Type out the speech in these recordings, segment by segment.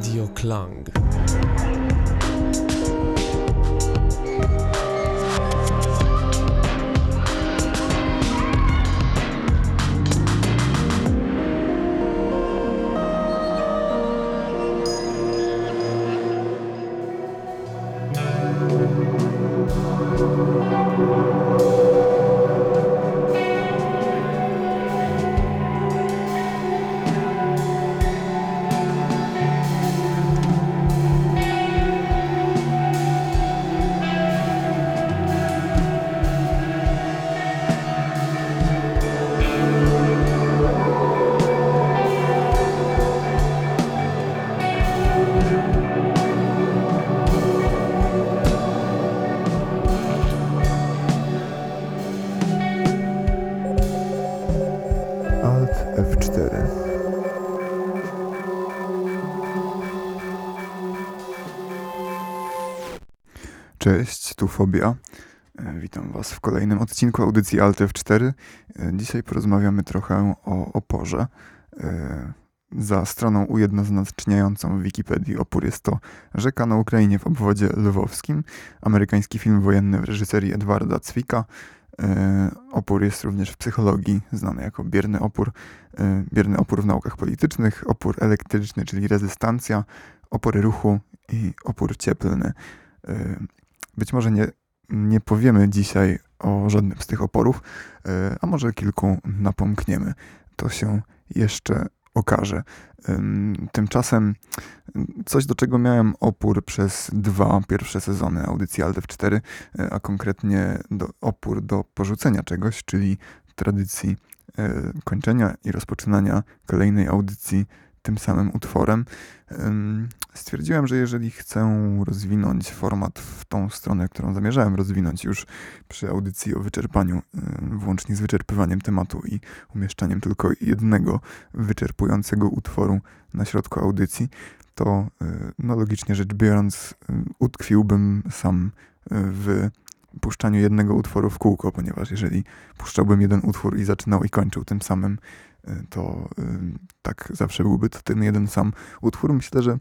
Radio Klang. Cześć, tu Fobia. E, Witam Was w kolejnym odcinku audycji Alt F4. E, Dzisiaj porozmawiamy trochę o oporze. E, Za stroną ujednoznaczniającą w Wikipedii opór jest to rzeka na Ukrainie w obwodzie lwowskim, amerykański film wojenny w reżyserii Edwarda Cwika, Opór jest również w psychologii znany jako bierny opór, bierny opór w naukach politycznych, opór elektryczny, czyli rezystancja, opory ruchu i opór cieplny. Być może nie, nie powiemy dzisiaj o żadnym z tych oporów, e, a może kilku napomkniemy. To się jeszcze okaże. Ym, Tymczasem coś, do czego miałem opór przez dwa pierwsze sezony audycji Aldew 4, e, a konkretnie do, opór do porzucenia czegoś, czyli tradycji e, kończenia i rozpoczynania kolejnej audycji tym samym utworem. Stwierdziłem, że jeżeli chcę rozwinąć format w tą stronę, którą zamierzałem rozwinąć już przy audycji o wyczerpaniu, włącznie z wyczerpywaniem tematu i umieszczaniem tylko jednego wyczerpującego utworu na środku audycji, to y, no logicznie rzecz biorąc utkwiłbym sam y, w puszczaniu jednego utworu w kółko, ponieważ jeżeli puszczałbym jeden utwór i zaczynał i kończył tym samym, to tak zawsze byłby to ten jeden sam utwór. Myślę, że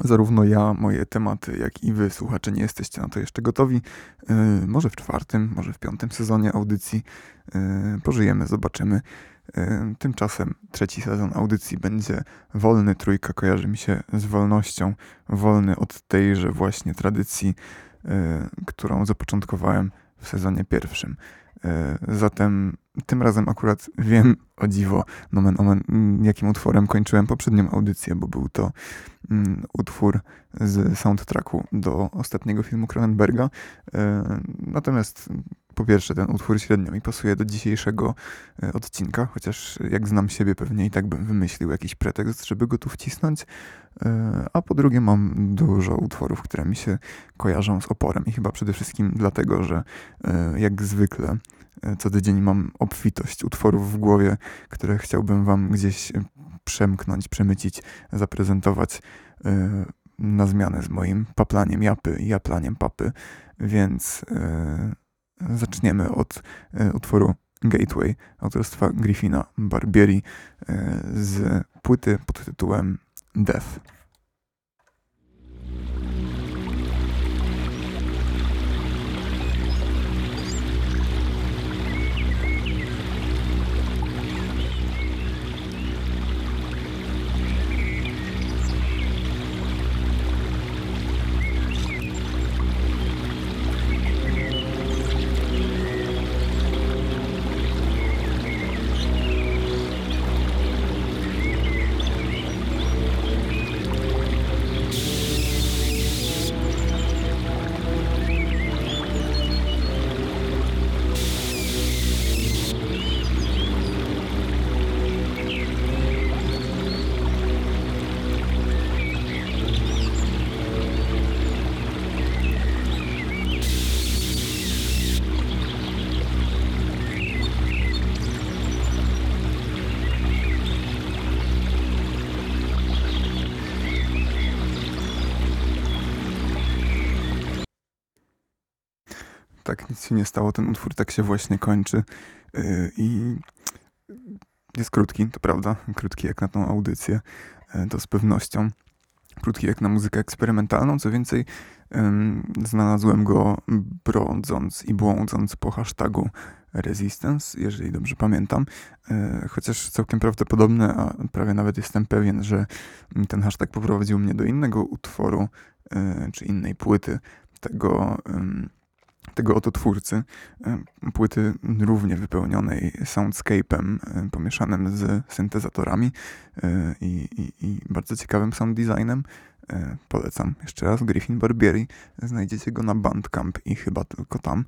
zarówno ja, moje tematy, jak i wy, słuchacze, nie jesteście na to jeszcze gotowi. Y, może w czwartym, może w piątym sezonie audycji y, pożyjemy, zobaczymy. Y, Tymczasem trzeci sezon audycji będzie wolny. Trójka kojarzy mi się z wolnością. Wolny od tejże właśnie tradycji, którą zapoczątkowałem w sezonie pierwszym. Zatem tym razem akurat wiem o dziwo, nomen omen, mm, jakim utworem kończyłem poprzednią audycję, bo był to mm, utwór z soundtracku do ostatniego filmu Cronenberga. E, Natomiast po pierwsze ten utwór średnio mi pasuje do dzisiejszego e, odcinka, chociaż jak znam siebie pewnie i tak bym wymyślił jakiś pretekst, żeby go tu wcisnąć. E, A po drugie mam dużo utworów, które mi się kojarzą z oporem i chyba przede wszystkim dlatego, że e, jak zwykle co tydzień mam obfitość utworów w głowie, które chciałbym wam gdzieś e, przemknąć, przemycić, zaprezentować e, na zmianę z moim paplaniem japy i japlaniem papy, więc e, zaczniemy od utworu Gateway autorstwa Griffina Barbieri z płyty pod tytułem Death. Nie stało. Ten utwór tak się właśnie kończy. Yy, I jest krótki, to prawda. Krótki jak na tą audycję, yy, to z pewnością. krótki jak na muzykę eksperymentalną. Co więcej, znalazłem go brodząc i błądząc po hashtagu Resistance, jeżeli dobrze pamiętam. E, chociaż całkiem prawdopodobne, a prawie nawet jestem pewien, że ten hashtag poprowadził mnie do innego utworu czy innej płyty tego tego oto twórcy, płyty równie wypełnionej soundscape'em pomieszanym z syntezatorami i, i, i bardzo ciekawym sound designem. Polecam jeszcze raz Griffin Barbieri. Znajdziecie go na Bandcamp i chyba tylko tam.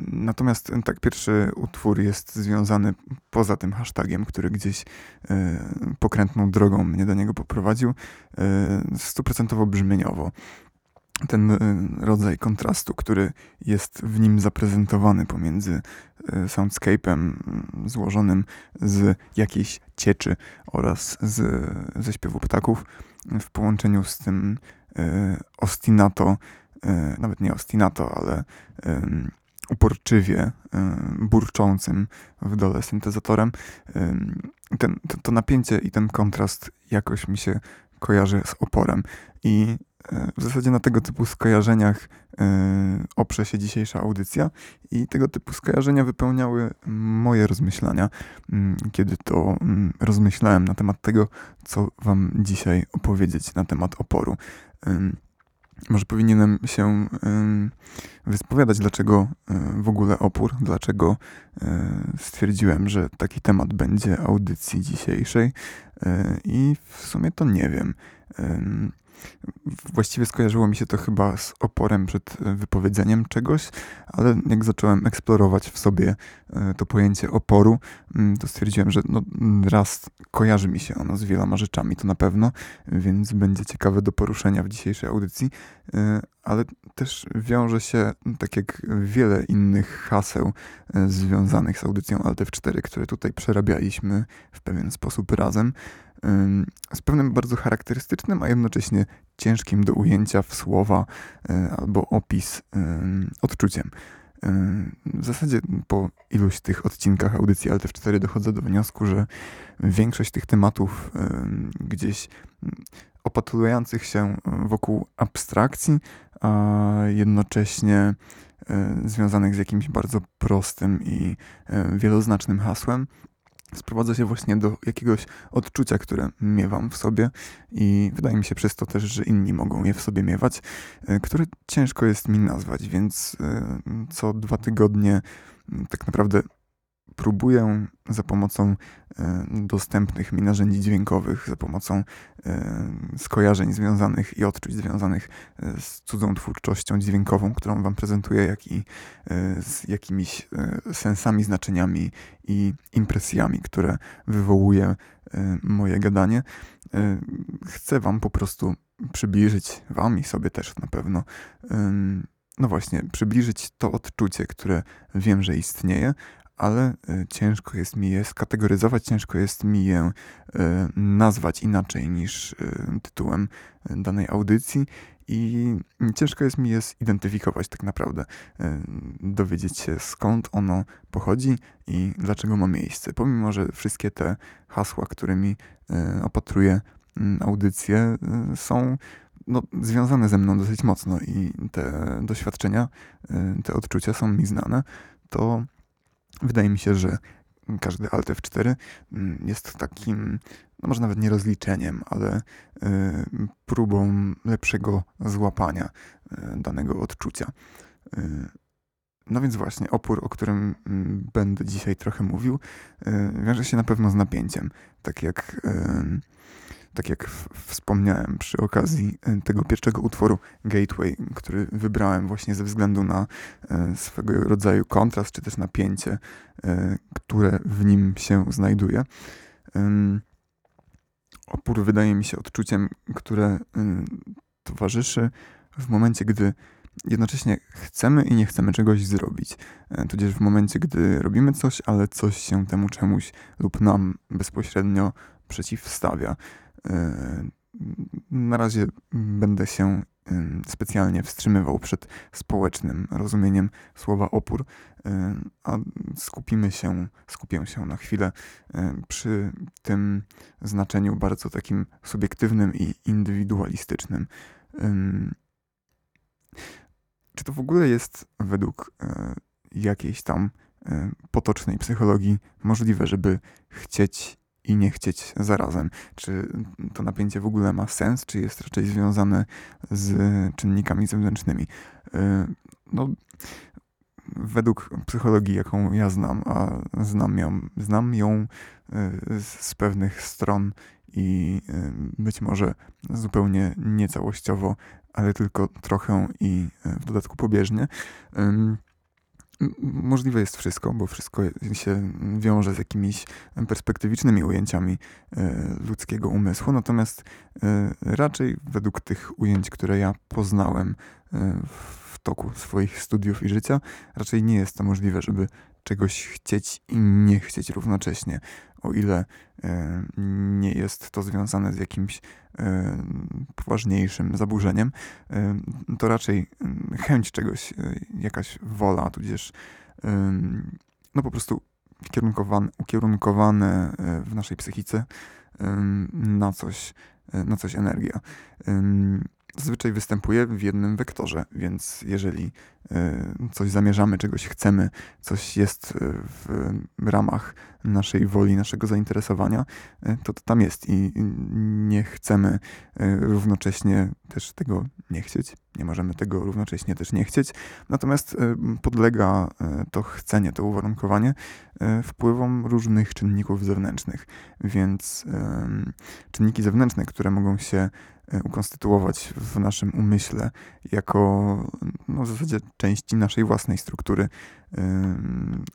Natomiast tak, pierwszy utwór jest związany poza tym hashtagiem, który gdzieś pokrętną drogą mnie do niego poprowadził, stuprocentowo brzmieniowo ten y, rodzaj kontrastu, który jest w nim zaprezentowany pomiędzy y, soundscape'em y, złożonym z jakiejś cieczy oraz z, ze śpiewu ptaków w połączeniu z tym ostinato, nawet nie ostinato, ale uporczywie burczącym w dole syntezatorem. Ten, to, to napięcie i ten kontrast jakoś mi się kojarzy z oporem. I w zasadzie na tego typu skojarzeniach e, oprze się dzisiejsza audycja i tego typu skojarzenia wypełniały moje rozmyślania, mm, kiedy to mm, rozmyślałem na temat tego, co Wam dzisiaj opowiedzieć na temat oporu. Może powinienem się wyspowiadać, dlaczego e, w ogóle opór, dlaczego stwierdziłem, że taki temat będzie audycji dzisiejszej i w sumie to nie wiem. Właściwie skojarzyło mi się to chyba z oporem przed wypowiedzeniem czegoś, ale jak zacząłem eksplorować w sobie e, to pojęcie oporu, mm, to stwierdziłem, że no, raz kojarzy mi się ono z wieloma rzeczami, to na pewno, więc będzie ciekawe do poruszenia w dzisiejszej audycji, e, ale też wiąże się, tak jak wiele innych haseł e, związanych z audycją Altev 4, które tutaj przerabialiśmy w pewien sposób razem, z pewnym bardzo charakterystycznym, a jednocześnie ciężkim do ujęcia w słowa e, albo opis odczuciem. W zasadzie po iluś tych odcinkach audycji Altev 4 dochodzę do wniosku, że większość tych tematów gdzieś opatrujących się wokół abstrakcji, a jednocześnie e, związanych z jakimś bardzo prostym i e, wieloznacznym hasłem, sprowadza się właśnie do jakiegoś odczucia, które miewam w sobie i wydaje mi się przez to też, że inni mogą je w sobie miewać, e, które ciężko jest mi nazwać, więc e, co dwa tygodnie tak naprawdę próbuję za pomocą e, dostępnych mi narzędzi dźwiękowych, za pomocą e, skojarzeń związanych i odczuć związanych e, z cudzą twórczością dźwiękową, którą Wam prezentuję, jak i z jakimiś sensami, znaczeniami i impresjami, które wywołuje moje gadanie. Chcę Wam po prostu przybliżyć, Wam i sobie też na pewno, no właśnie, przybliżyć to odczucie, które wiem, że istnieje, ale e, ciężko jest mi je skategoryzować, ciężko jest mi je e, nazwać inaczej niż e, tytułem danej audycji i ciężko jest mi je zidentyfikować tak naprawdę, dowiedzieć się skąd ono pochodzi i dlaczego ma miejsce. Pomimo, że wszystkie te hasła, którymi opatruję audycje są no, związane ze mną dosyć mocno i te doświadczenia, te odczucia są mi znane, to Wydaje mi się, że każdy Alt F4 mm, jest takim, no może nawet nie rozliczeniem, ale y, próbą lepszego złapania y, danego odczucia. Y, no więc właśnie, opór, o którym mm, będę dzisiaj trochę mówił, wiąże się na pewno z napięciem. Tak jak tak jak wspomniałem przy okazji e, tego pierwszego utworu Gateway, który wybrałem właśnie ze względu na e, swego rodzaju kontrast, czy też napięcie, e, które w nim się znajduje. Opór wydaje mi się odczuciem, które towarzyszy w momencie, gdy jednocześnie chcemy i nie chcemy czegoś zrobić. Tudzież w momencie, gdy robimy coś, ale coś się temu czemuś lub nam bezpośrednio przeciwstawia. E, na razie będę się specjalnie wstrzymywał przed społecznym rozumieniem słowa opór, a skupimy się, skupię się na chwilę przy tym znaczeniu bardzo takim subiektywnym i indywidualistycznym. Czy to w ogóle jest według jakiejś tam potocznej psychologii możliwe, żeby chcieć i nie chcieć zarazem? Czy to napięcie w ogóle ma sens, czy jest raczej związane z czynnikami zewnętrznymi? E, no, według psychologii, jaką ja znam, a znam ją, znam ją z pewnych stron i być może zupełnie niecałościowo, ale tylko trochę i w dodatku pobieżnie. Możliwe jest wszystko, bo wszystko się wiąże z jakimiś perspektywicznymi ujęciami e, ludzkiego umysłu, natomiast e, raczej według tych ujęć, które ja poznałem w toku swoich studiów i życia, raczej nie jest to możliwe, żeby czegoś chcieć i nie chcieć równocześnie, o ile e, nie jest to związane z jakimś e, poważniejszym zaburzeniem, e, to raczej chęć czegoś, jakaś wola, tudzież no po prostu ukierunkowane, ukierunkowane w naszej psychice na coś, na coś energia zazwyczaj występuje w jednym wektorze, więc jeżeli e, coś zamierzamy, czegoś chcemy, coś jest e, w ramach naszej woli, naszego zainteresowania, e, to to tam jest i nie chcemy równocześnie też tego nie chcieć. Nie możemy tego równocześnie też nie chcieć. Natomiast podlega to chcenie, to uwarunkowanie wpływom różnych czynników zewnętrznych. Więc czynniki zewnętrzne, które mogą się E, ukonstytuować w naszym umyśle jako no, w zasadzie części naszej własnej struktury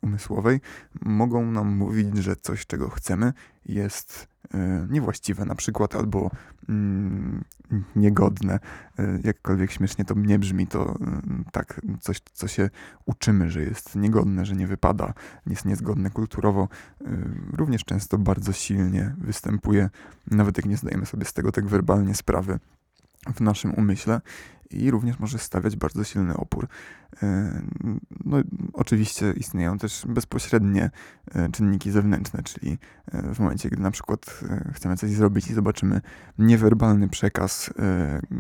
umysłowej, mogą nam mówić, że coś, czego chcemy, jest e, niewłaściwe na przykład, albo mm, niegodne. E, jakkolwiek śmiesznie to nie brzmi, to tak coś, co się uczymy, że jest niegodne, że nie wypada, jest niezgodne kulturowo, również często bardzo silnie występuje, nawet jak nie zdajemy sobie z tego tak werbalnie sprawy w naszym umyśle i również może stawiać bardzo silny opór. E, no, oczywiście istnieją też bezpośrednie e, czynniki zewnętrzne, czyli e, w momencie, gdy na przykład chcemy coś zrobić i zobaczymy niewerbalny przekaz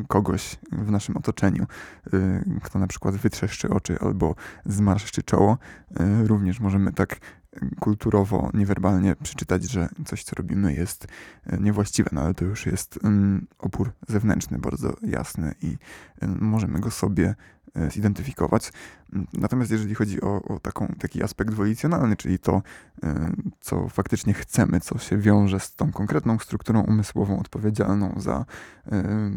kogoś w naszym otoczeniu, kto na przykład wytrzeszczy oczy albo zmarszczy czoło, również możemy tak kulturowo, niewerbalnie przeczytać, że coś, co robimy, jest niewłaściwe, no ale to już jest mm, opór zewnętrzny, bardzo jasny i możemy go sobie E, zidentyfikować. Natomiast jeżeli chodzi o, o taką, taki aspekt wolicjonalny, czyli to, e, co faktycznie chcemy, co się wiąże z tą konkretną strukturą umysłową odpowiedzialną za e,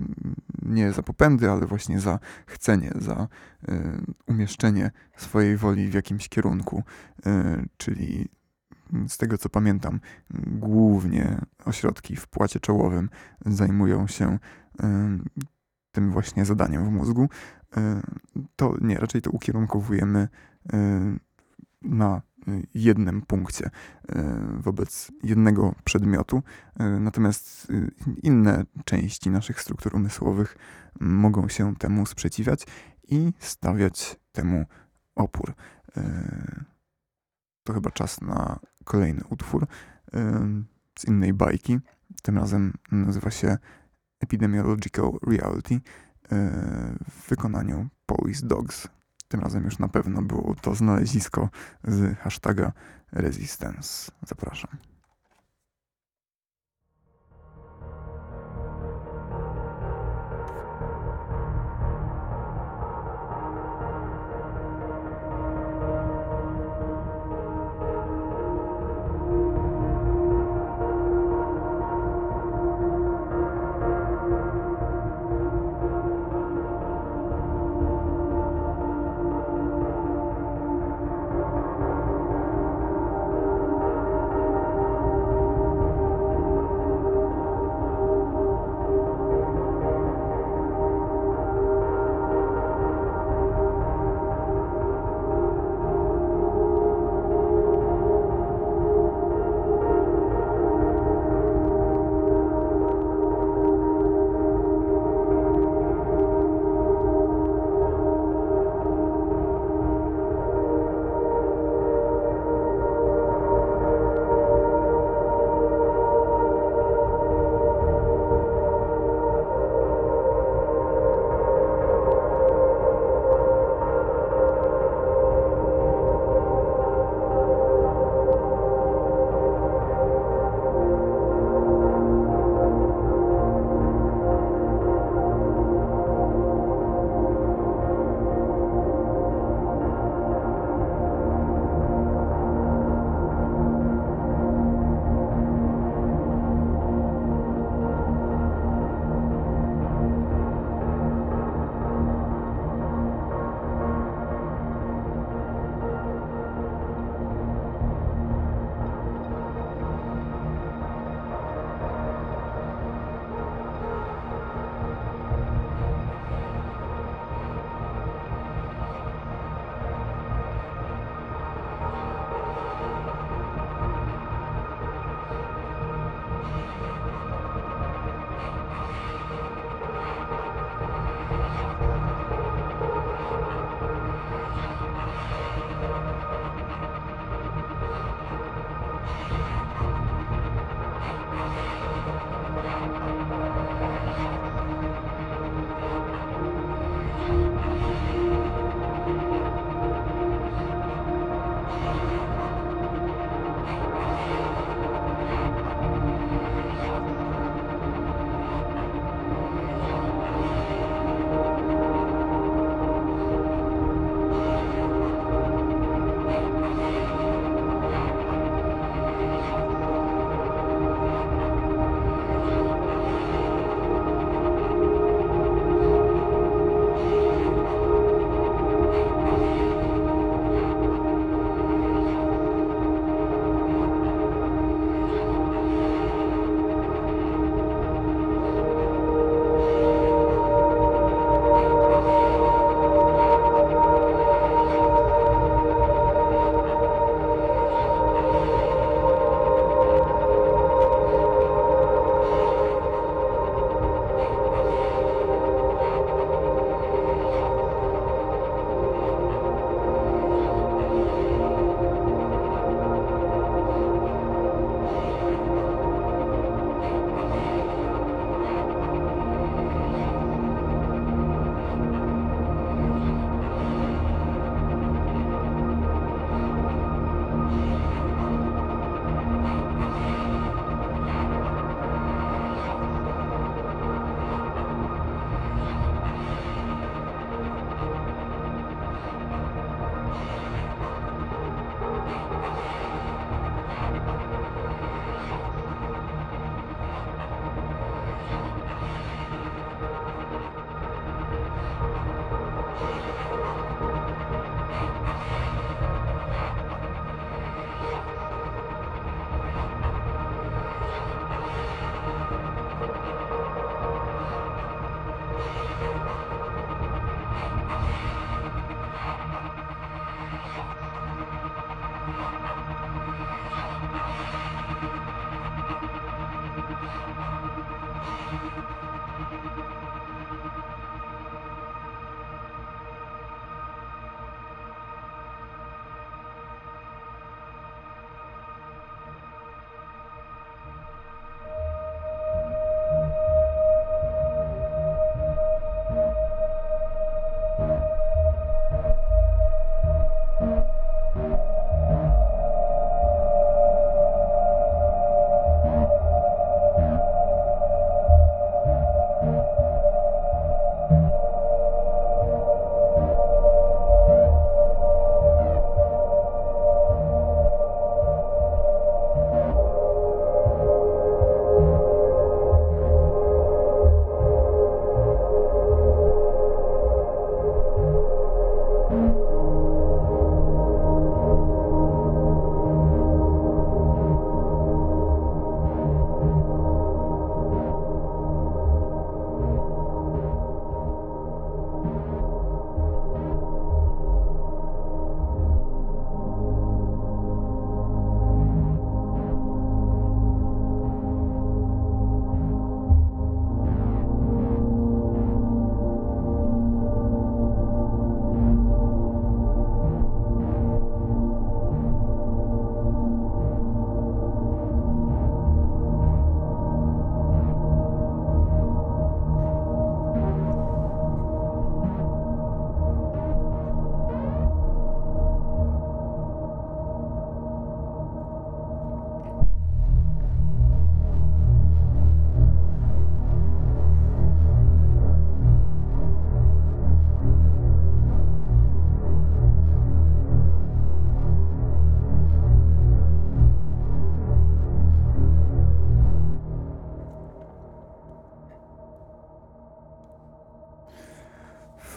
nie za popędy, ale właśnie za chcenie, za umieszczenie swojej woli w jakimś kierunku, czyli z tego co pamiętam, głównie ośrodki w płacie czołowym zajmują się tym właśnie zadaniem w mózgu, e, to nie, raczej to ukierunkowujemy e, na jednym punkcie e, wobec jednego przedmiotu, natomiast inne części naszych struktur umysłowych mogą się temu sprzeciwiać i stawiać temu opór. To chyba czas na kolejny utwór z innej bajki. Tym razem nazywa się Epidemiological Reality w wykonaniu Police Dogs. Tym razem już na pewno było to znalezisko z hashtaga Resistance. Zapraszam.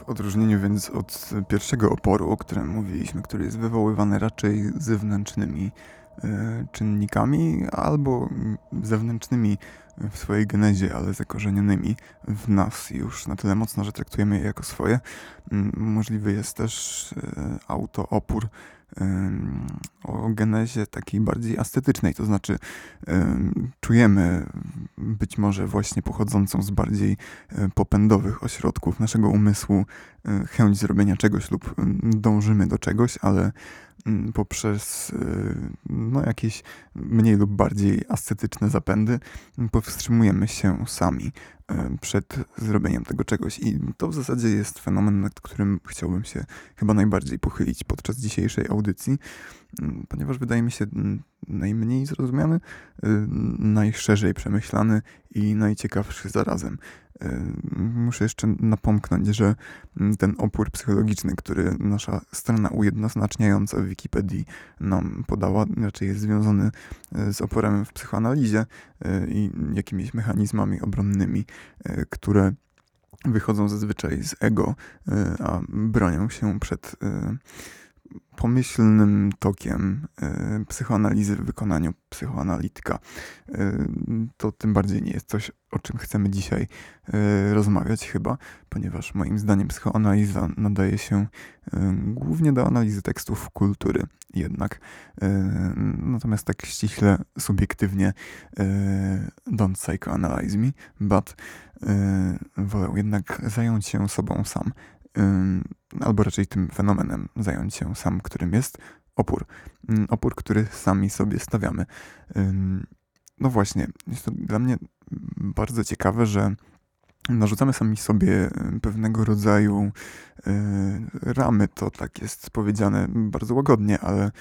W odróżnieniu więc od pierwszego oporu, o którym mówiliśmy, który jest wywoływany raczej zewnętrznymi e, czynnikami albo zewnętrznymi w swojej genezie, ale zakorzenionymi w nas już na tyle mocno, że traktujemy je jako swoje. Możliwy jest też e, autoopór o genezie takiej bardziej estetycznej, to znaczy czujemy być może właśnie pochodzącą z bardziej e, popędowych ośrodków naszego umysłu e, chęć zrobienia czegoś lub dążymy do czegoś, ale poprzez no, jakieś mniej lub bardziej ascetyczne zapędy powstrzymujemy się sami przed zrobieniem tego czegoś. I to w zasadzie jest fenomen, nad którym chciałbym się chyba najbardziej pochylić podczas dzisiejszej audycji, ponieważ wydaje mi się najmniej zrozumiany, najszerzej przemyślany i najciekawszy zarazem. Muszę jeszcze napomknąć, że ten opór psychologiczny, który nasza strona ujednoznaczniająca w Wikipedii nam podała, raczej jest związany z oporem w psychoanalizie i jakimiś mechanizmami obronnymi, które wychodzą zazwyczaj z ego, a bronią się przed pomyślnym tokiem y, psychoanalizy w wykonaniu psychoanalityka. Y, to tym bardziej nie jest coś, o czym chcemy dzisiaj y, rozmawiać chyba, ponieważ moim zdaniem psychoanaliza nadaje się głównie do analizy tekstów kultury jednak. Natomiast tak ściśle, subiektywnie don't psychoanalyze me, but wolę jednak zająć się sobą sam albo raczej tym fenomenem zająć się sam, którym jest opór. Opór, który sami sobie stawiamy. No właśnie, jest to dla mnie bardzo ciekawe, że narzucamy sami sobie pewnego rodzaju ramy. To tak jest powiedziane bardzo łagodnie, ale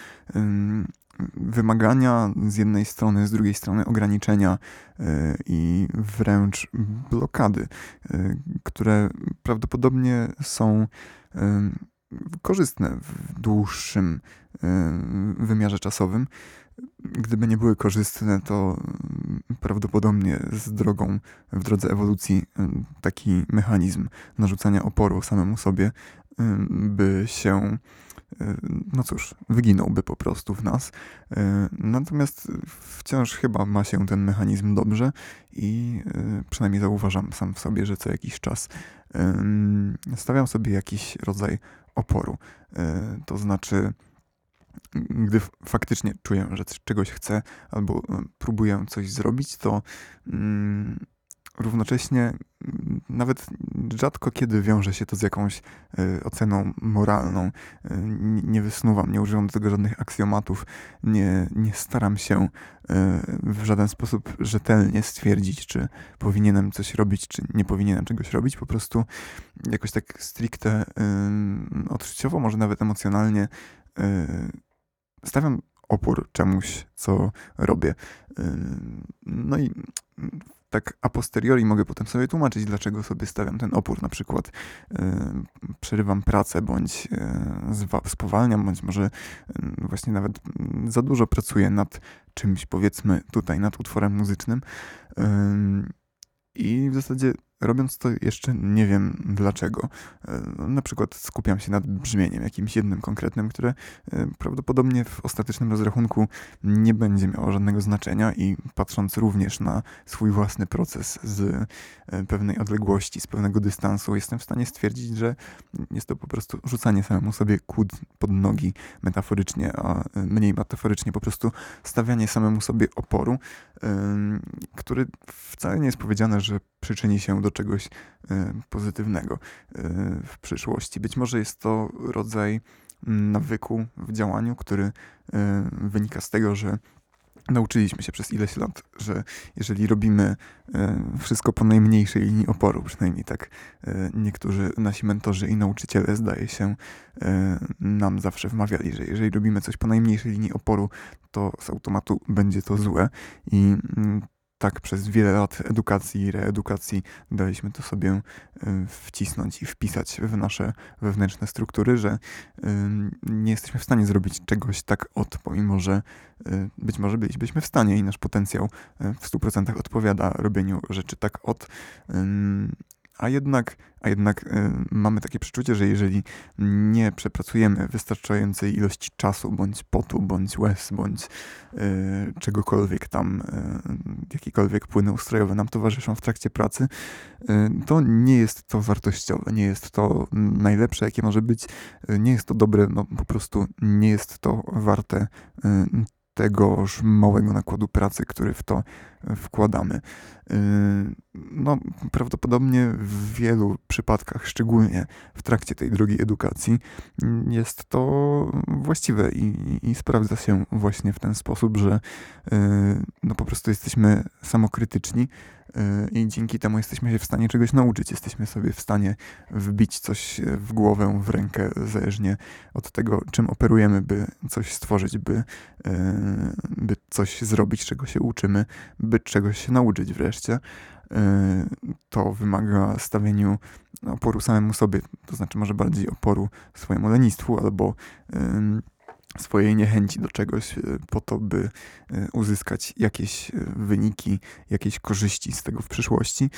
wymagania z jednej strony, z drugiej strony ograniczenia e, i wręcz blokady, e, które prawdopodobnie są e, korzystne w dłuższym wymiarze czasowym. Gdyby nie były korzystne, to prawdopodobnie z drogą, w drodze ewolucji taki mechanizm narzucania oporu samemu sobie by się E, no cóż, wyginąłby po prostu w nas. E, natomiast wciąż chyba ma się ten mechanizm dobrze i e, przynajmniej zauważam sam w sobie, że co jakiś czas stawiam sobie jakiś rodzaj oporu. To znaczy, gdy faktycznie czuję, że czegoś chcę albo próbuję coś zrobić, to mm, równocześnie mm, nawet rzadko kiedy wiąże się to z jakąś y, oceną moralną. Y, nie wysnuwam, nie używam do tego żadnych aksjomatów, nie, nie staram się y, w żaden sposób rzetelnie stwierdzić, czy powinienem coś robić, czy nie powinienem czegoś robić. Po prostu jakoś tak stricte odczuciowo, może nawet emocjonalnie stawiam opór czemuś, co robię. No i tak a posteriori mogę potem sobie tłumaczyć, dlaczego sobie stawiam ten opór. Na przykład yy, przerywam pracę, bądź yy, spowalniam, bądź może yy, właśnie nawet za dużo pracuję nad czymś, powiedzmy tutaj, nad utworem muzycznym. I w zasadzie robiąc to jeszcze nie wiem dlaczego. E, na przykład skupiam się nad brzmieniem jakimś jednym konkretnym, które e, prawdopodobnie w ostatecznym rozrachunku nie będzie miało żadnego znaczenia i patrząc również na swój własny proces z e, pewnej odległości, z pewnego dystansu, jestem w stanie stwierdzić, że jest to po prostu rzucanie samemu sobie kłód pod nogi metaforycznie, a mniej metaforycznie po prostu stawianie samemu sobie oporu, który wcale nie jest powiedziane, że przyczyni się do czegoś e, pozytywnego e, w przyszłości. Być może jest to rodzaj nawyku w działaniu, który e, wynika z tego, że nauczyliśmy się przez ileś lat, że jeżeli robimy wszystko po najmniejszej linii oporu, przynajmniej tak niektórzy nasi mentorzy i nauczyciele, zdaje się, nam zawsze wmawiali, że jeżeli robimy coś po najmniejszej linii oporu, to z automatu będzie to złe i tak przez wiele lat edukacji i reedukacji daliśmy to sobie y, wcisnąć i wpisać w nasze wewnętrzne struktury, że y, nie jesteśmy w stanie zrobić czegoś tak od, pomimo że y, być może bylibyśmy w stanie i nasz potencjał w 100% odpowiada robieniu rzeczy tak od, a jednak, a jednak y, mamy takie przeczucie, że jeżeli nie przepracujemy wystarczającej ilości czasu, bądź potu, bądź łez, bądź y, czegokolwiek tam, y, jakiekolwiek płyny ustrojowe nam towarzyszą w trakcie pracy, to nie jest to wartościowe, nie jest to najlepsze, jakie może być, nie jest to dobre, no po prostu nie jest to warte tegoż małego nakładu pracy, który w to wkładamy. Yy, no, prawdopodobnie w wielu przypadkach, szczególnie w trakcie tej drugiej edukacji, jest to właściwe i, i sprawdza się właśnie w ten sposób, że yy, no, po prostu jesteśmy samokrytyczni yy, i dzięki temu jesteśmy się w stanie czegoś nauczyć. Jesteśmy sobie w stanie wbić coś w głowę, w rękę, zależnie od tego, czym operujemy, by coś stworzyć, by, by coś zrobić, czego się uczymy, by czegoś się nauczyć wreszcie, y, to wymaga stawieniu oporu samemu sobie, to znaczy może bardziej oporu swojemu lenistwu albo swojej niechęci do czegoś e, po to, by e, uzyskać jakieś e, wyniki, jakieś korzyści z tego w przyszłości.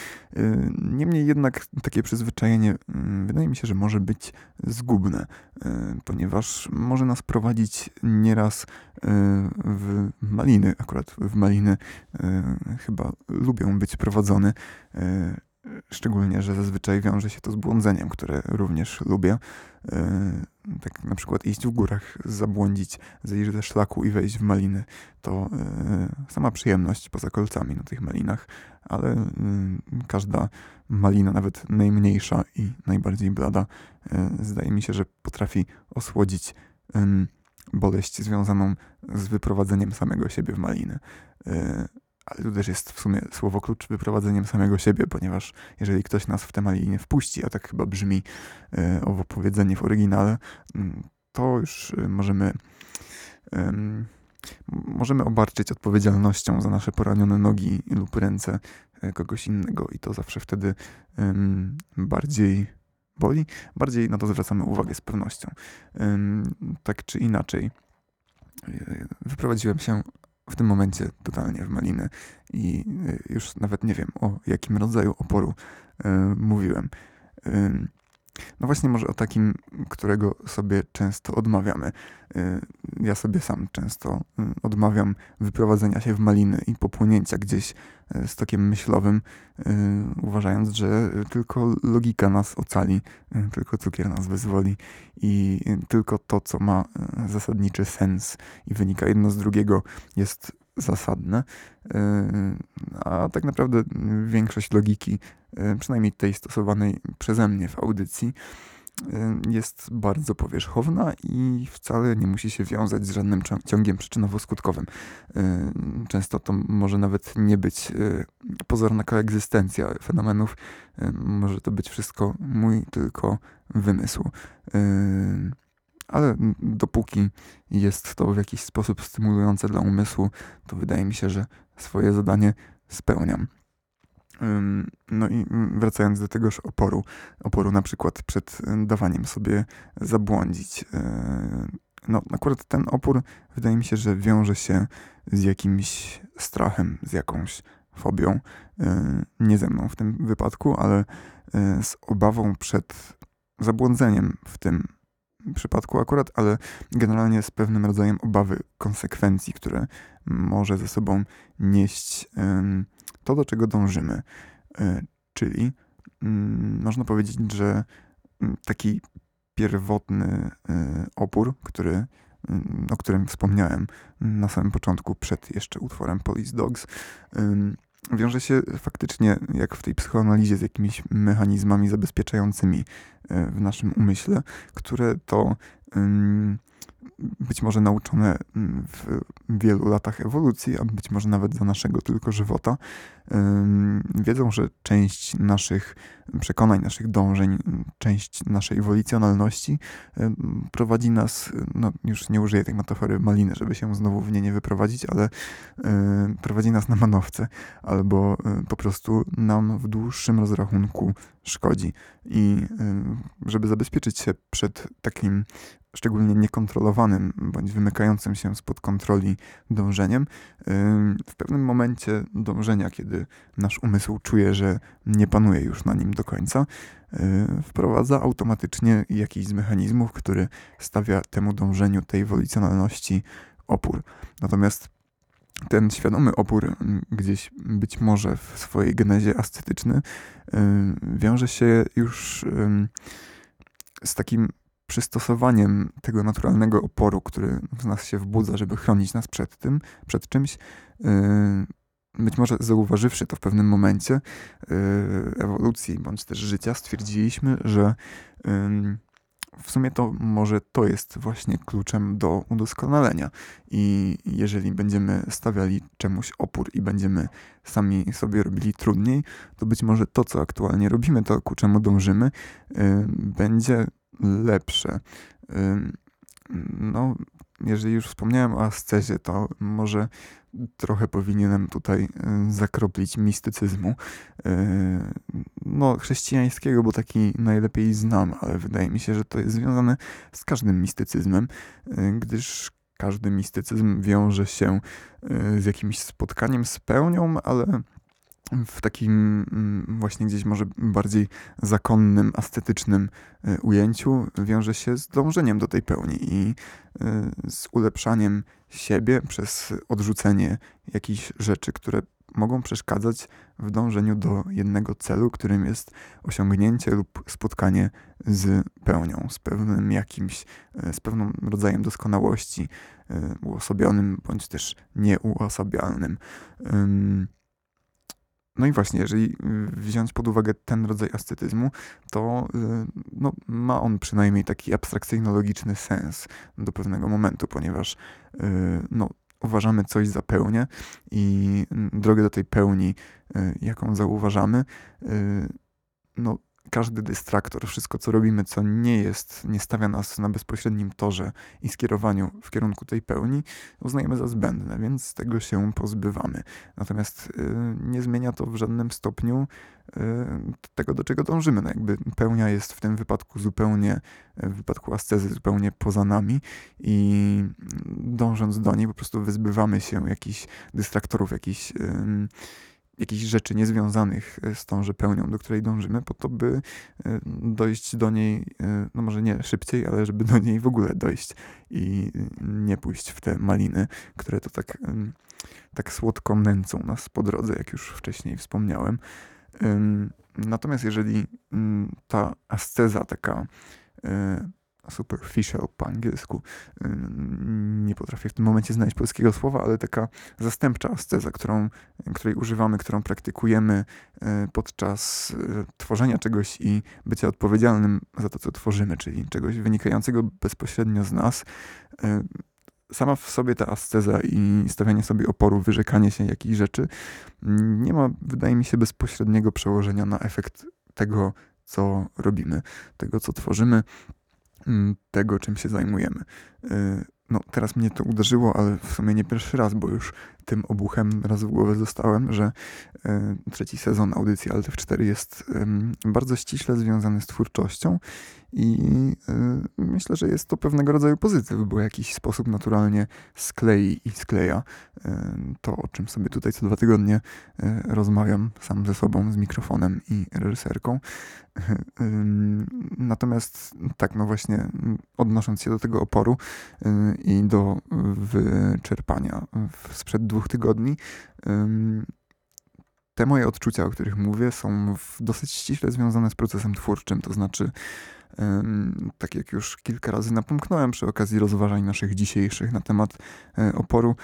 Niemniej jednak takie przyzwyczajenie mm, wydaje mi się, że może być zgubne, ponieważ może nas prowadzić nieraz w maliny. Akurat w maliny chyba lubią być prowadzone Szczególnie, że zazwyczaj wiąże się to z błądzeniem, które również lubię. E, tak na przykład iść w górach, zabłądzić, zejść ze szlaku i wejść w maliny. To e, sama przyjemność poza kolcami na tych malinach, ale e, każda malina, nawet najmniejsza i najbardziej blada, zdaje mi się, że potrafi osłodzić boleść związaną z wyprowadzeniem samego siebie w maliny ale też jest w sumie słowo klucz wyprowadzeniem samego siebie, ponieważ jeżeli ktoś nas w tę nie wpuści, a tak chyba brzmi e, owo powiedzenie w oryginale, mm, to już e, możemy możemy obarczyć odpowiedzialnością za nasze poranione nogi lub ręce e, kogoś innego i to zawsze wtedy bardziej boli, bardziej na to zwracamy uwagę z pewnością. Tak czy inaczej, wyprowadziłem się w tym momencie totalnie w maliny i y, już nawet nie wiem o jakim rodzaju oporu y, mówiłem. Y, no właśnie może o takim, którego sobie często odmawiamy. Y, ja sobie sam często y, odmawiam wyprowadzenia się w maliny i popłynięcia gdzieś y, z tokiem myślowym, uważając, że tylko logika nas ocali, tylko cukier nas wyzwoli i tylko to, co ma zasadniczy sens i wynika jedno z drugiego, jest zasadne, a tak naprawdę większość logiki, przynajmniej tej stosowanej przeze mnie w audycji, jest bardzo powierzchowna i wcale nie musi się wiązać z żadnym ciągiem przyczynowo-skutkowym. Często to może nawet nie być pozorna koegzystencja fenomenów, może to być wszystko mój tylko wymysł ale dopóki jest to w jakiś sposób stymulujące dla umysłu, to wydaje mi się, że swoje zadanie spełniam. No i wracając do tegoż oporu, oporu na przykład przed dawaniem sobie zabłądzić. E, no, akurat ten opór wydaje mi się, że wiąże się z jakimś strachem, z jakąś fobią. E, nie ze mną w tym wypadku, ale z obawą przed zabłądzeniem w tym przypadku akurat, ale generalnie z pewnym rodzajem obawy konsekwencji, które może ze sobą nieść to, do czego dążymy. E, czyli mm, można powiedzieć, że mm, taki pierwotny e, opór, który, mm, o którym wspomniałem na samym początku, przed jeszcze utworem Police Dogs, wiąże się faktycznie, jak w tej psychoanalizie, z jakimiś mechanizmami zabezpieczającymi e, w naszym umyśle, które to być może nauczone mm, w wielu latach ewolucji, a być może nawet za naszego tylko żywota, wiedzą, że część naszych przekonań, naszych dążeń, część naszej wolicjonalności prowadzi nas, no już nie użyję tej metafory maliny, żeby się znowu w nie nie wyprowadzić, ale prowadzi nas na manowce, albo po prostu nam w dłuższym rozrachunku szkodzi. I żeby zabezpieczyć się przed takim szczególnie niekontrolowanym bądź wymykającym się spod kontroli dążeniem, w pewnym momencie dążenia, kiedy nasz umysł czuje, że nie panuje już na nim do końca, wprowadza automatycznie jakiś z mechanizmów, który stawia temu dążeniu, tej wolicjonalności opór. Natomiast ten świadomy opór gdzieś być może w swojej genezie ascetyczny wiąże się już z takim przystosowaniem tego naturalnego oporu, który w nas się wbudza, żeby chronić nas przed tym, przed czymś, yy, być może zauważywszy to w pewnym momencie yy, ewolucji bądź też życia, stwierdziliśmy, że yy, w sumie to może to jest właśnie kluczem do udoskonalenia. I jeżeli będziemy stawiali czemuś opór i będziemy sami sobie robili trudniej, to być może to, co aktualnie robimy, to ku czemu dążymy, będzie lepsze. No, jeżeli już wspomniałem o ascezie, to może trochę powinienem tutaj zakroplić mistycyzmu. No, chrześcijańskiego, bo taki najlepiej znam, ale wydaje mi się, że to jest związane z każdym mistycyzmem, gdyż każdy mistycyzm wiąże się z jakimś spotkaniem z pełnią, ale w takim mm, właśnie gdzieś może bardziej zakonnym, ascetycznym e, ujęciu wiąże się z dążeniem do tej pełni i e, z ulepszaniem siebie przez odrzucenie jakichś rzeczy, które mogą przeszkadzać w dążeniu do jednego celu, którym jest osiągnięcie lub spotkanie z pełnią, z pewnym jakimś, e, z pewnym rodzajem doskonałości uosobionym bądź też nieuosabialnym. No i właśnie, jeżeli y, wziąć pod uwagę ten rodzaj ascetyzmu, to y, no, ma on przynajmniej taki abstrakcyjno-logiczny sens do pewnego momentu, ponieważ y, no, uważamy coś za pełnię i drogę do tej pełni, jaką zauważamy, no, każdy dystraktor, wszystko co robimy, co nie jest, nie stawia nas na bezpośrednim torze i skierowaniu w kierunku tej pełni, uznajemy za zbędne, więc tego się pozbywamy. Natomiast y, nie zmienia to w żadnym stopniu y, tego, do czego dążymy. No jakby pełnia jest w tym wypadku zupełnie, w wypadku ascezy zupełnie poza nami i dążąc do niej po prostu wyzbywamy się jakichś dystraktorów, jakichś jakichś rzeczy niezwiązanych e, z tą pełnią, do której dążymy, po to, by e, dojść do niej, e, no może nie szybciej, ale żeby do niej w ogóle dojść i nie pójść w te maliny, które to tak, tak słodko nęcą nas po drodze, jak już wcześniej wspomniałem. Natomiast jeżeli ta asceza taka superficial po angielsku. Nie potrafię w tym momencie znaleźć polskiego słowa, ale taka zastępcza asceza, którą, której używamy, którą praktykujemy e, podczas e, tworzenia czegoś i bycia odpowiedzialnym za to, co tworzymy, czyli czegoś wynikającego bezpośrednio z nas. E, sama w sobie ta asceza i stawianie sobie oporu, wyrzekanie się jakichś rzeczy nie ma, wydaje mi się, bezpośredniego przełożenia na efekt tego, co robimy, tego, co tworzymy. Mm, tego, czym się zajmujemy. Y, no, teraz mnie to uderzyło, ale w sumie nie pierwszy raz, bo już tym obuchem raz w głowę zostałem, że y, trzeci sezon audycji Altev 4 jest bardzo ściśle związany z twórczością i y, myślę, że jest to pewnego rodzaju pozytyw, bo w jakiś sposób naturalnie sklei i skleja to, o czym sobie tutaj co dwa tygodnie rozmawiam sam ze sobą, z mikrofonem i reżyserką. Natomiast tak, no właśnie odnosząc się do tego oporu i do wyczerpania sprzed dwóch tygodni, te moje odczucia, o których mówię, są dosyć ściśle związane z procesem twórczym, to znaczy tak jak już kilka razy napomknąłem przy okazji rozważań naszych dzisiejszych na temat e, oporu,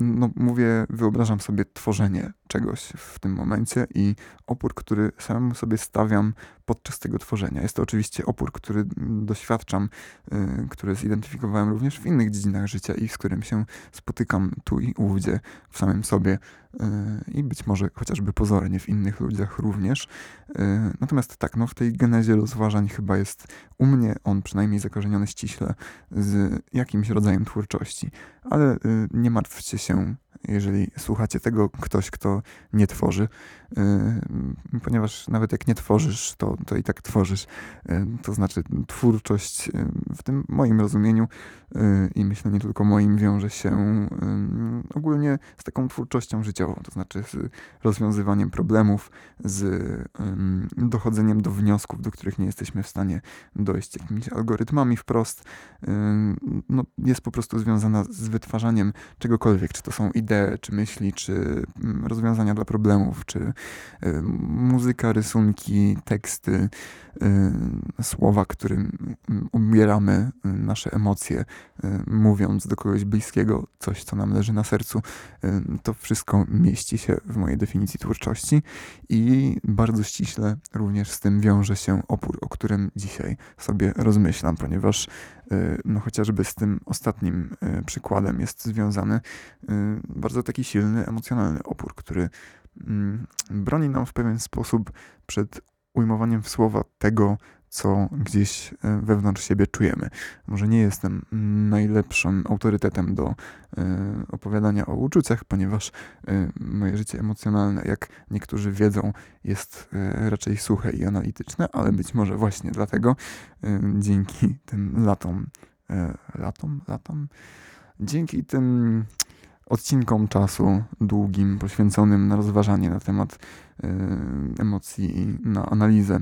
no mówię, wyobrażam sobie tworzenie czegoś w tym momencie i opór, który sam sobie stawiam podczas tego tworzenia. Jest to oczywiście opór, który doświadczam, y, który zidentyfikowałem również w innych dziedzinach życia i z którym się spotykam tu i ówdzie w samym sobie y, i być może chociażby pozornie w innych ludziach również. Y, natomiast tak, no w tej genezie rozważań chyba jest u mnie on przynajmniej zakorzeniony ściśle z jakimś rodzajem twórczości. Ale nie martwcie się, jeżeli słuchacie tego ktoś, kto nie tworzy, y, ponieważ nawet jak nie tworzysz, to, to i tak tworzysz. Y, to znaczy twórczość w tym moim rozumieniu i myślę nie tylko moim wiąże się ogólnie z taką twórczością życiową, to znaczy z rozwiązywaniem problemów, z dochodzeniem do wniosków, do których nie jesteśmy w stanie dojść jakimiś algorytmami wprost. No, jest po prostu związana z wytwarzaniem czegokolwiek, czy to są idee, czy myśli, czy rozwiązania dla problemów, czy muzyka, rysunki, teksty, słowa, którym ubieramy nasze emocje, mówiąc do kogoś bliskiego coś, co nam leży na sercu. To wszystko mieści się w mojej definicji twórczości i bardzo ściśle również z tym wiąże się opór, o którym dzisiaj sobie rozmyślam, ponieważ no chociażby z tym ostatnim przykładem jest związany bardzo taki silny, emocjonalny opór, który mm, broni nam w pewien sposób przed ujmowaniem w słowa tego, co gdzieś e, wewnątrz siebie czujemy. Może nie jestem najlepszym autorytetem do e, opowiadania o uczuciach, ponieważ moje życie emocjonalne, jak niektórzy wiedzą, jest raczej suche i analityczne, ale być może właśnie dlatego dzięki tym latom, latom, latom, dzięki tym odcinkom czasu długim, poświęconym na rozważanie na temat emocji i na analizę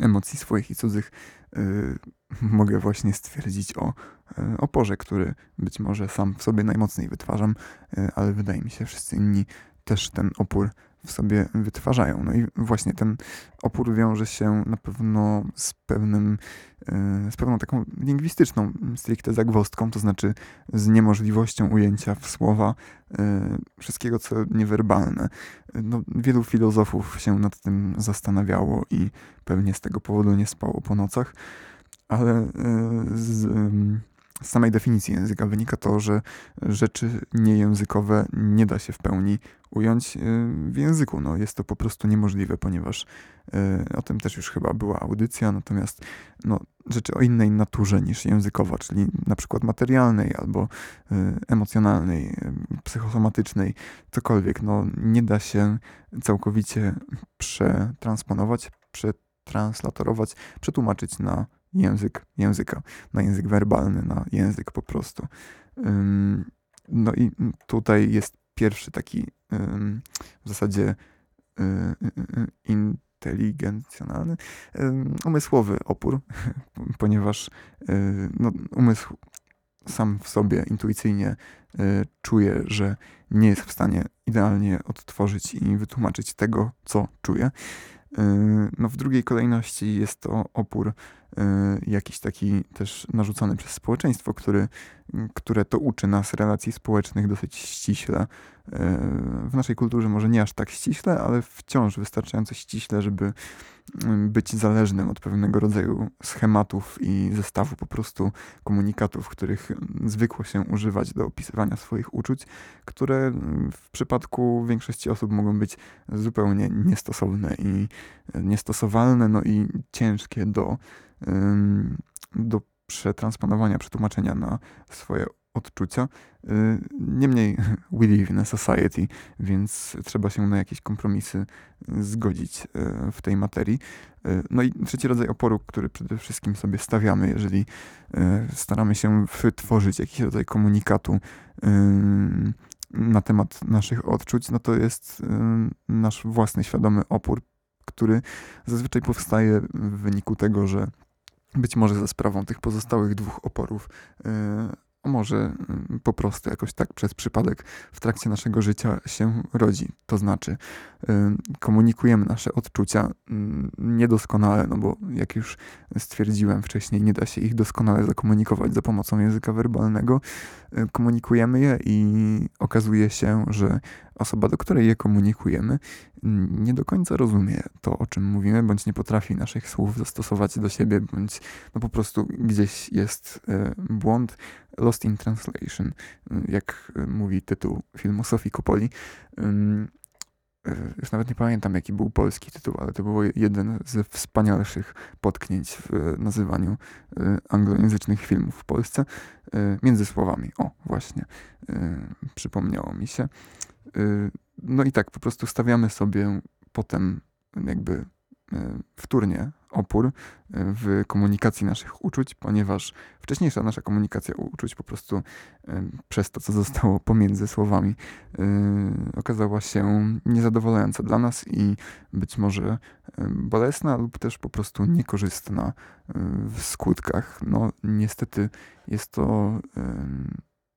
emocji swoich i cudzych y, mogę właśnie stwierdzić o y, oporze, który być może sam w sobie najmocniej wytwarzam, y, ale wydaje mi się, wszyscy inni też ten opór w sobie wytwarzają. No i właśnie ten opór wiąże się na pewno z pewnym, z pewną taką lingwistyczną stricte zagwostką, to znaczy z niemożliwością ujęcia w słowa wszystkiego, co niewerbalne. No, wielu filozofów się nad tym zastanawiało i pewnie z tego powodu nie spało po nocach, ale z, z samej definicji języka wynika to, że rzeczy niejęzykowe nie da się w pełni ująć y, w języku. No, jest to po prostu niemożliwe, ponieważ y, o tym też już chyba była audycja, natomiast no, rzeczy o innej naturze niż językowa, czyli na przykład materialnej albo y, emocjonalnej, psychosomatycznej, cokolwiek, no, nie da się całkowicie przetransponować, przetranslatować, przetłumaczyć na język języka, na język werbalny, na język po prostu. No i tutaj jest pierwszy taki w zasadzie y, y, y, inteligencjonalny, umysłowy opór, ponieważ no, umysł sam w sobie intuicyjnie czuje, że nie jest w stanie idealnie odtworzyć i wytłumaczyć tego, co czuje. No, w drugiej kolejności jest to opór jakiś taki też narzucony przez społeczeństwo, który, które to uczy nas relacji społecznych dosyć ściśle, w naszej kulturze może nie aż tak ściśle, ale wciąż wystarczająco ściśle, żeby być zależnym od pewnego rodzaju schematów i zestawu po prostu komunikatów, których zwykło się używać do opisywania swoich uczuć, które w przypadku większości osób mogą być zupełnie niestosowne i niestosowalne, no i ciężkie do, do przetransponowania, przetłumaczenia na swoje odczucia. Y, niemniej we live in a society, więc trzeba się na jakieś kompromisy zgodzić y, w tej materii. Y, no i trzeci rodzaj oporu, który przede wszystkim sobie stawiamy, jeżeli staramy się wytworzyć jakiś rodzaj komunikatu na temat naszych odczuć, no to jest nasz własny świadomy opór, który zazwyczaj powstaje w wyniku tego, że być może za sprawą tych pozostałych dwóch oporów może mm, po prostu jakoś tak przez przypadek w trakcie naszego życia się rodzi. To znaczy, komunikujemy nasze odczucia mm, niedoskonale, no bo jak już stwierdziłem wcześniej, nie da się ich doskonale zakomunikować za pomocą języka werbalnego. Komunikujemy je i okazuje się, że osoba, do której je komunikujemy, nie do końca rozumie to, o czym mówimy, bądź nie potrafi naszych słów zastosować do siebie, bądź no po prostu gdzieś jest e, błąd, lost in translation, jak mówi tytuł filmu Sofii Coppoli. E, już nawet nie pamiętam, jaki był polski tytuł, ale to był jeden ze wspanialszych potknięć w nazywaniu e, anglojęzycznych filmów w Polsce. między słowami. O, właśnie, przypomniało mi się. Y, no i tak, po prostu stawiamy sobie potem jakby wtórnie opór e, w komunikacji naszych uczuć, ponieważ wcześniejsza nasza komunikacja uczuć po prostu przez to, co zostało pomiędzy słowami, okazała się niezadowalająca dla nas i być może bolesna lub też po prostu niekorzystna w skutkach. No, niestety jest to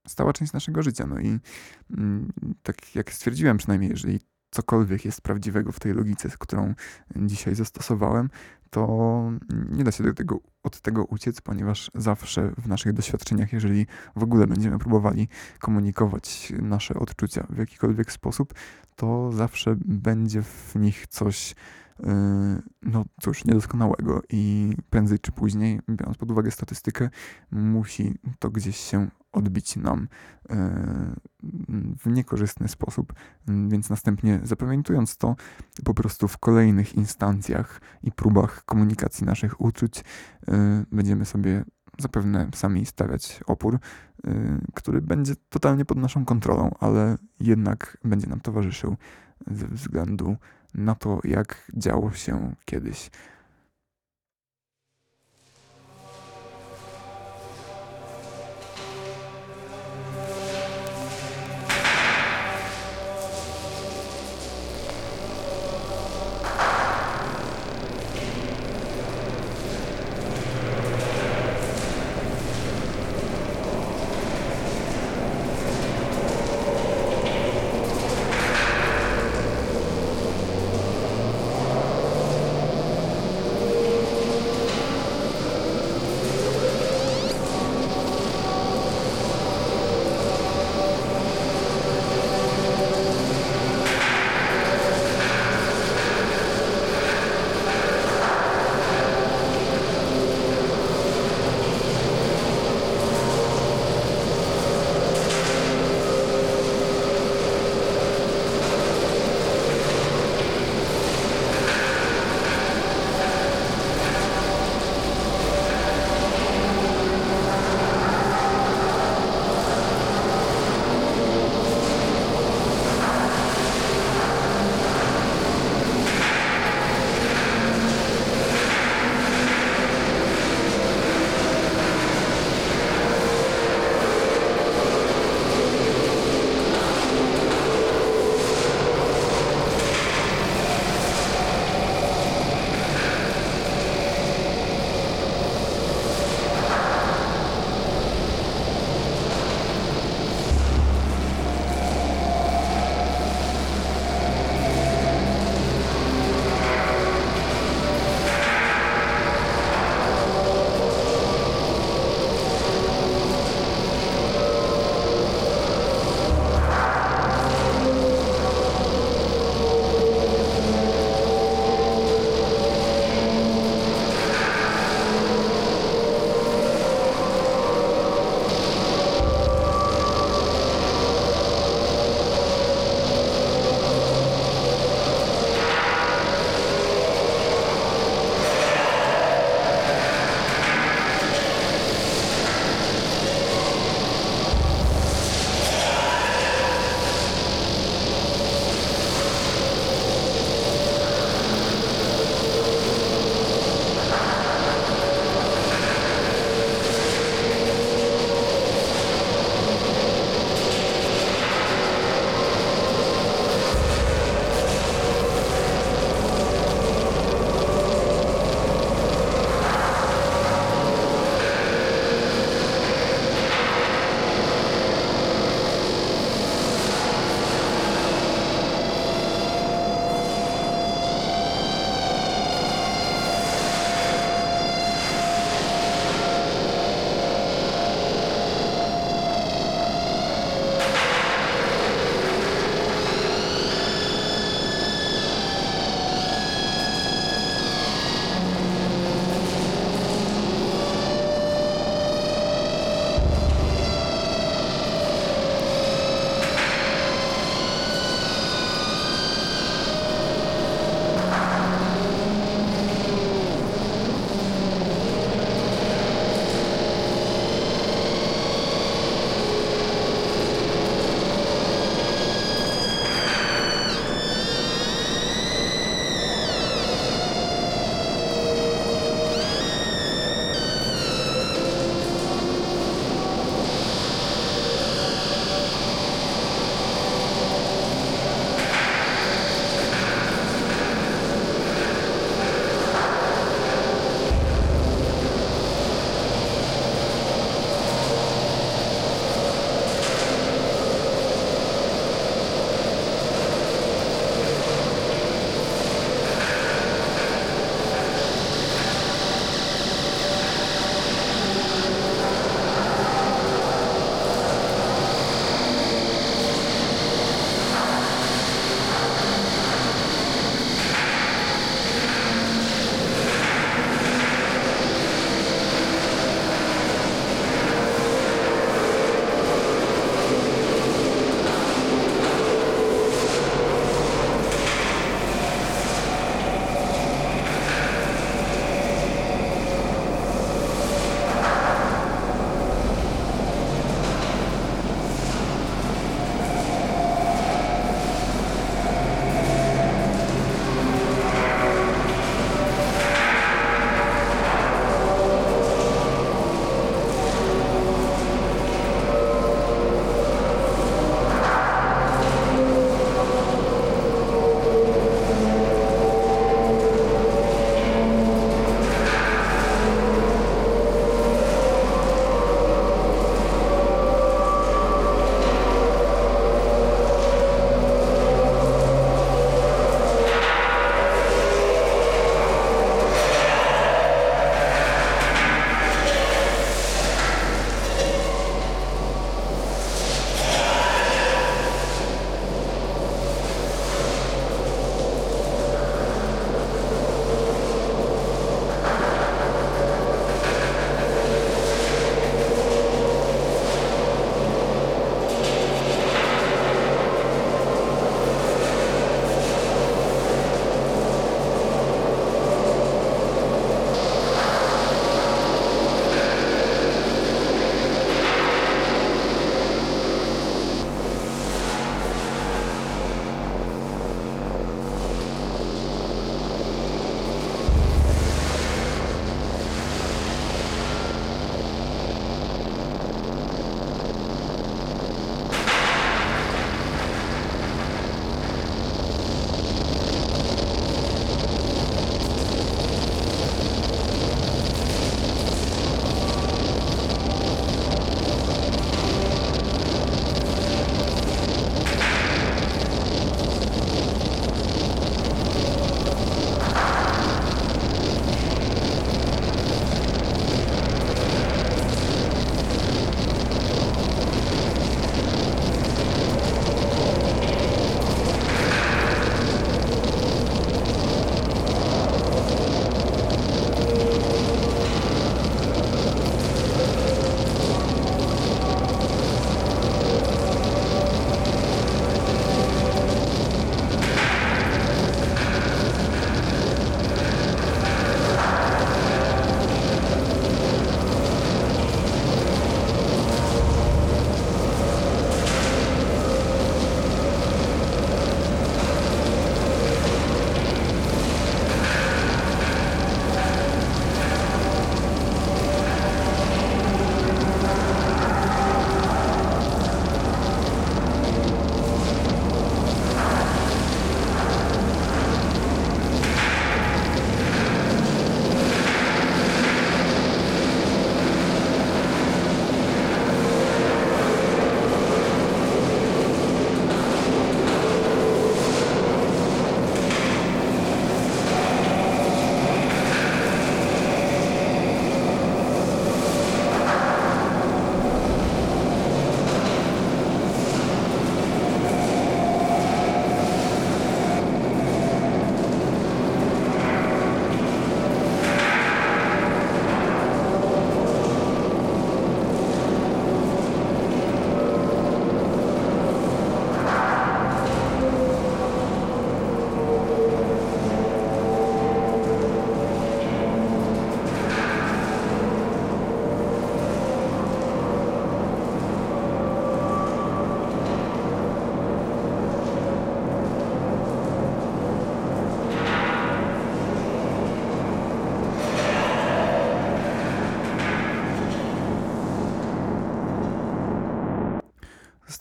stała część naszego życia. No i mm, tak jak stwierdziłem przynajmniej, jeżeli cokolwiek jest prawdziwego w tej logice, którą dzisiaj zastosowałem, to nie da się do tego, od tego uciec, ponieważ zawsze w naszych doświadczeniach, jeżeli w ogóle będziemy próbowali komunikować nasze odczucia w jakikolwiek sposób, to zawsze będzie w nich coś, no cóż, niedoskonałego i prędzej czy później, biorąc pod uwagę statystykę, musi to gdzieś się odbić nam e, w niekorzystny sposób, więc następnie zapamiętując to po prostu w kolejnych instancjach i próbach komunikacji naszych uczuć, e, będziemy sobie zapewne sami stawiać opór, który będzie totalnie pod naszą kontrolą, ale jednak będzie nam towarzyszył ze względu na to, jak działo się kiedyś.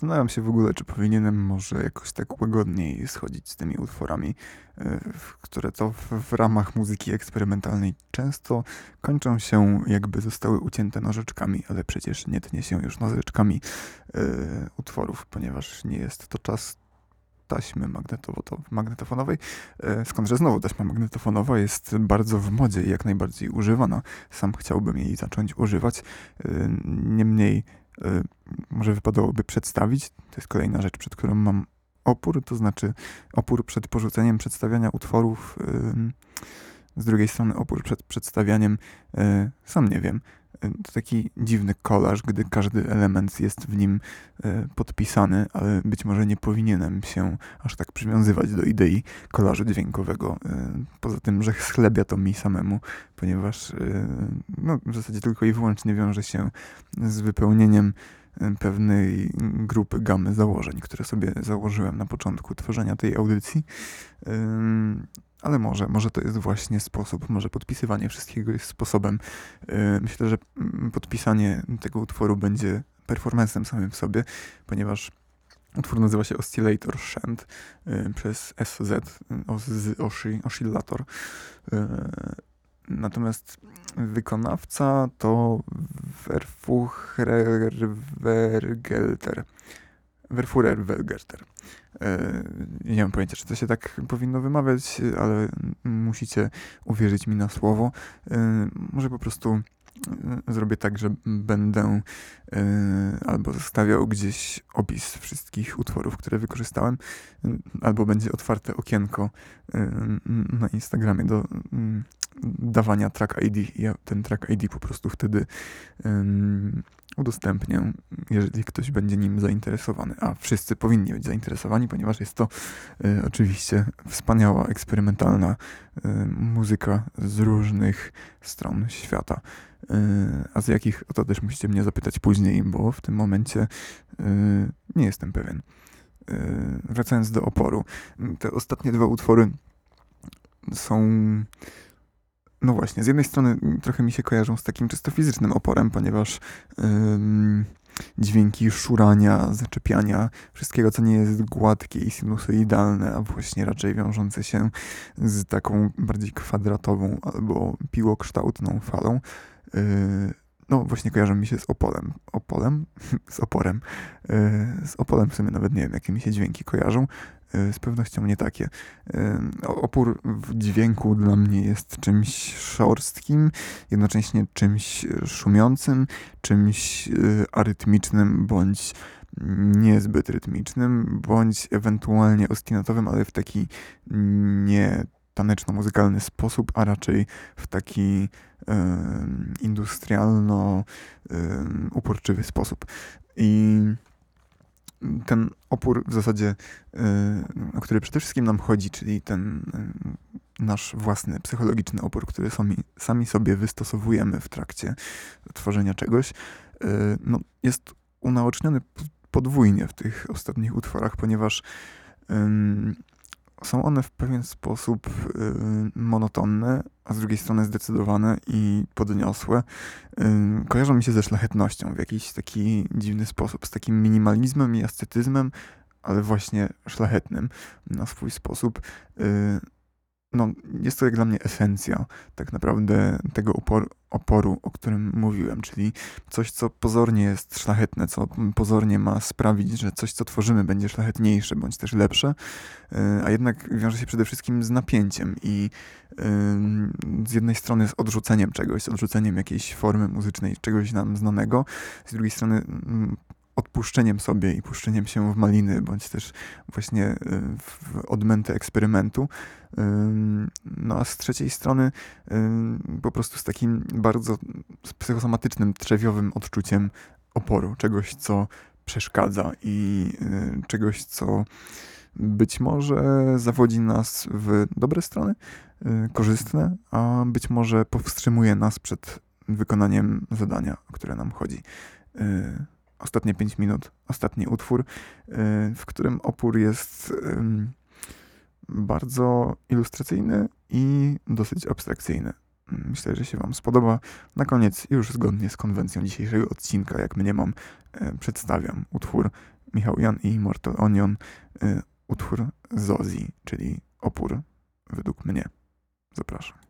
Zastanawiam się w ogóle, czy powinienem może jakoś tak łagodniej schodzić z tymi utworami, e, które to w, ramach muzyki eksperymentalnej często kończą się jakby zostały ucięte nożyczkami, ale przecież nie tnie się już nożyczkami e, utworów, ponieważ nie jest to czas taśmy magnetofonowej, e, skądże znowu taśma magnetofonowa jest bardzo w modzie i jak najbardziej używana. Sam chciałbym jej zacząć używać. Niemniej może wypadałoby przedstawić. To jest kolejna rzecz, przed którą mam opór, to znaczy opór przed porzuceniem przedstawiania utworów. Z drugiej strony opór przed przedstawianiem, y, sam nie wiem, to taki dziwny kolaż, gdy każdy element jest w nim e, podpisany, ale być może nie powinienem się aż tak przywiązywać do idei kolażu dźwiękowego. E, poza tym, że schlebia to mi samemu, ponieważ e, no, w zasadzie tylko i wyłącznie wiąże się z wypełnieniem pewnej grupy gamy założeń, które sobie założyłem na początku tworzenia tej audycji. Ale może, może to jest właśnie sposób, może podpisywanie wszystkiego jest sposobem. Myślę, że mm, podpisanie tego utworu będzie performancem samym w sobie, ponieważ utwór nazywa się Oscillator Shant przez SZ, Oscillator. Natomiast wykonawca to Verfuchrer Verfurer-Welgerter. E, nie mam pojęcia, czy to się tak powinno wymawiać, ale musicie uwierzyć mi na słowo. E, może po prostu zrobię tak, że będę albo zostawiał gdzieś opis wszystkich utworów, które wykorzystałem, albo będzie otwarte okienko na Instagramie do dawania track ID. Ja ten track ID po prostu wtedy udostępnię, jeżeli ktoś będzie nim zainteresowany. A wszyscy powinni być zainteresowani, ponieważ jest to y, oczywiście wspaniała, eksperymentalna y, muzyka z różnych stron świata. Y, a z jakich, o to też musicie mnie zapytać później, bo w tym momencie nie jestem pewien. Wracając do oporu, te ostatnie dwa utwory są no właśnie, z jednej strony trochę mi się kojarzą z takim czysto fizycznym oporem, ponieważ dźwięki szurania, zaczepiania, wszystkiego, co nie jest gładkie i sinusoidalne, a właśnie raczej wiążące się z taką bardziej kwadratową albo piłokształtną falą, yy, no właśnie kojarzą mi się z opolem. Opolem? z oporem. Yy, z opolem w sumie nawet nie wiem, jakie mi się dźwięki kojarzą. Y, z pewnością nie takie. Y, opór w dźwięku dla mnie jest czymś szorstkim, jednocześnie czymś szumiącym, czymś y, arytmicznym bądź niezbyt rytmicznym, bądź ewentualnie ostinatowym, ale w taki nie taneczno-muzykalny sposób, a raczej w taki industrialno-uporczywy sposób. I ten opór w zasadzie, y, o który przede wszystkim nam chodzi, czyli ten y, nasz własny psychologiczny opór, który sami, sami sobie wystosowujemy w trakcie tworzenia czegoś, y, no, jest unaoczniony podwójnie w tych ostatnich utworach, ponieważ są one w pewien sposób y, monotonne, a z drugiej strony zdecydowane i podniosłe. Y, kojarzą mi się ze szlachetnością w jakiś taki dziwny sposób, z takim minimalizmem i ascetyzmem, ale właśnie szlachetnym na swój sposób. Y, no, jest to jak dla mnie esencja tak naprawdę tego oporu, oporu, o którym mówiłem, czyli coś, co pozornie jest szlachetne, co pozornie ma sprawić, że coś, co tworzymy, będzie szlachetniejsze bądź też lepsze, e, a jednak wiąże się przede wszystkim z napięciem i z jednej strony z odrzuceniem czegoś, z odrzuceniem jakiejś formy muzycznej, czegoś nam znanego, z drugiej strony odpuszczeniem sobie i puszczeniem się w maliny, bądź też właśnie y, w odmętę eksperymentu. No a z trzeciej strony po prostu z takim bardzo psychosomatycznym, trzewiowym odczuciem oporu, czegoś, co przeszkadza i y, czegoś, co być może zawodzi nas w dobre strony, y, korzystne, a być może powstrzymuje nas przed wykonaniem zadania, o które nam chodzi ostatnie 5 minut, ostatni utwór, y, w którym opór jest bardzo ilustracyjny i dosyć abstrakcyjny. Myślę, że się Wam spodoba. Na koniec, już zgodnie z konwencją dzisiejszego odcinka, jak mnie mam, e, przedstawiam utwór Michał Jan i Immortal Onion, y, utwór Zozi, czyli opór według mnie. Zapraszam.